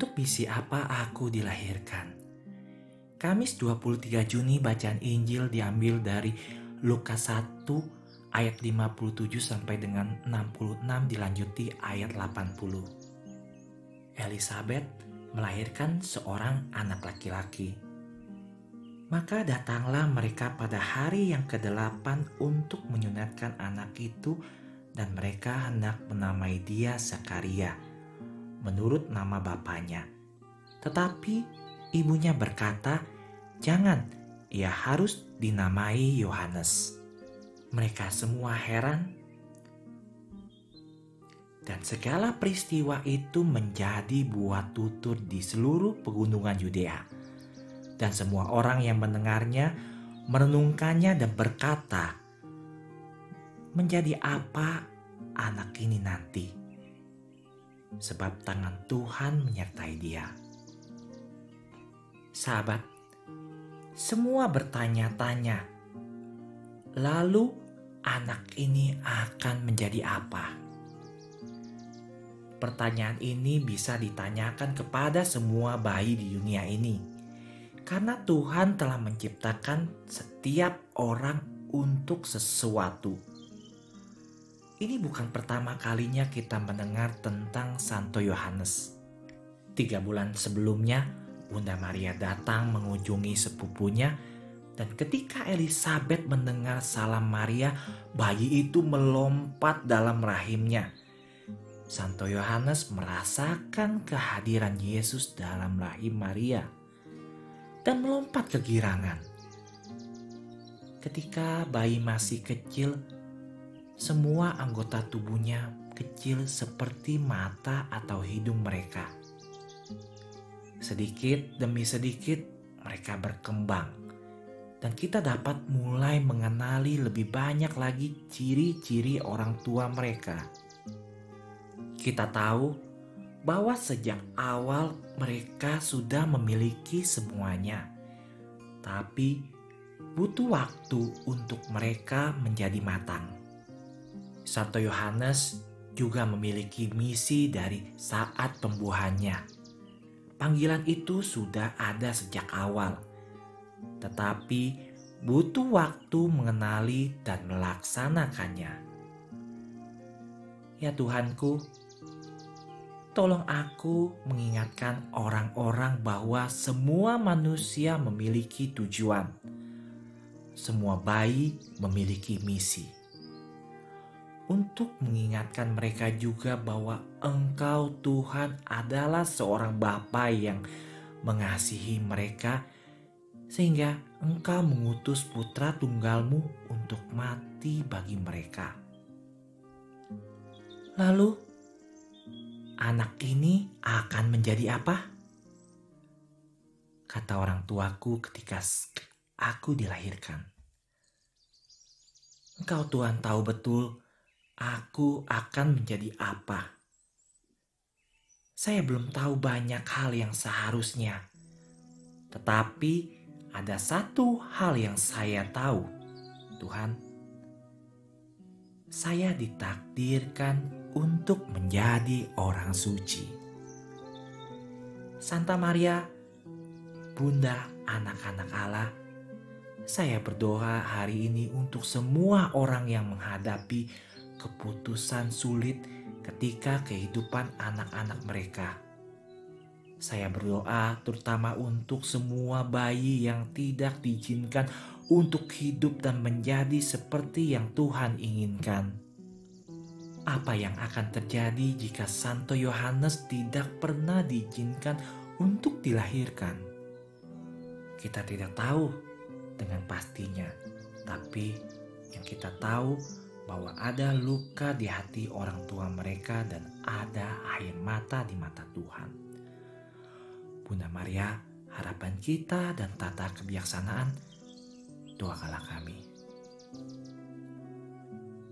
Untuk misi apa aku dilahirkan? Kamis 23 Juni bacaan Injil diambil dari Lukas 1 ayat 57 sampai dengan 66 dilanjuti ayat 80. Elizabeth melahirkan seorang anak laki-laki. Maka datanglah mereka pada hari yang ke-8 untuk menyunatkan anak itu dan mereka hendak menamai dia Zakaria menurut nama bapaknya. Tetapi ibunya berkata, "Jangan, ia harus dinamai Yohanes." Mereka semua heran, dan segala peristiwa itu menjadi buah tutur di seluruh pegunungan Yudea. Dan semua orang yang mendengarnya merenungkannya dan berkata, "Menjadi apa anak ini nanti?" Sebab tangan Tuhan menyertai dia. Sahabat, semua bertanya-tanya, lalu anak ini akan menjadi apa? Pertanyaan ini bisa ditanyakan kepada semua bayi di dunia ini, karena Tuhan telah menciptakan setiap orang untuk sesuatu ini bukan pertama kalinya kita mendengar tentang Santo Yohanes. Tiga bulan sebelumnya, Bunda Maria datang mengunjungi sepupunya dan ketika Elizabeth mendengar salam Maria, bayi itu melompat dalam rahimnya. Santo Yohanes merasakan kehadiran Yesus dalam rahim Maria dan melompat kegirangan. Ketika bayi masih kecil, semua anggota tubuhnya kecil seperti mata atau hidung mereka. Sedikit demi sedikit mereka berkembang dan kita dapat mulai mengenali lebih banyak lagi ciri-ciri orang tua mereka. Kita tahu bahwa sejak awal mereka sudah memiliki semuanya, tapi butuh waktu untuk mereka menjadi matang. Santo Yohanes juga memiliki misi dari saat pembuahannya. Panggilan itu sudah ada sejak awal, tetapi butuh waktu mengenali dan melaksanakannya. Ya Tuhanku, tolong aku mengingatkan orang-orang bahwa semua manusia memiliki tujuan. Semua bayi memiliki misi untuk mengingatkan mereka juga bahwa Engkau Tuhan adalah seorang Bapa yang mengasihi mereka sehingga Engkau mengutus putra tunggalmu untuk mati bagi mereka. Lalu anak ini akan menjadi apa? Kata orang tuaku ketika aku dilahirkan. Engkau Tuhan tahu betul aku akan menjadi apa. Saya belum tahu banyak hal yang seharusnya, tetapi ada satu hal yang saya tahu, Tuhan. Saya ditakdirkan untuk menjadi orang suci. Santa Maria, Bunda anak-anak Allah, saya berdoa hari ini untuk semua orang yang menghadapi keputusan sulit ketika kehidupan anak-anak mereka. Saya berdoa terutama untuk semua bayi yang tidak diizinkan untuk hidup dan menjadi seperti yang Tuhan inginkan. Apa yang akan terjadi jika Santo Yohanes tidak pernah diizinkan untuk dilahirkan? Kita tidak tahu dengan pastinya, tapi yang kita tahu bahwa ada luka di hati orang tua mereka dan ada air mata di mata Tuhan. Bunda Maria, harapan kita dan tata kebijaksanaan, doakanlah kami.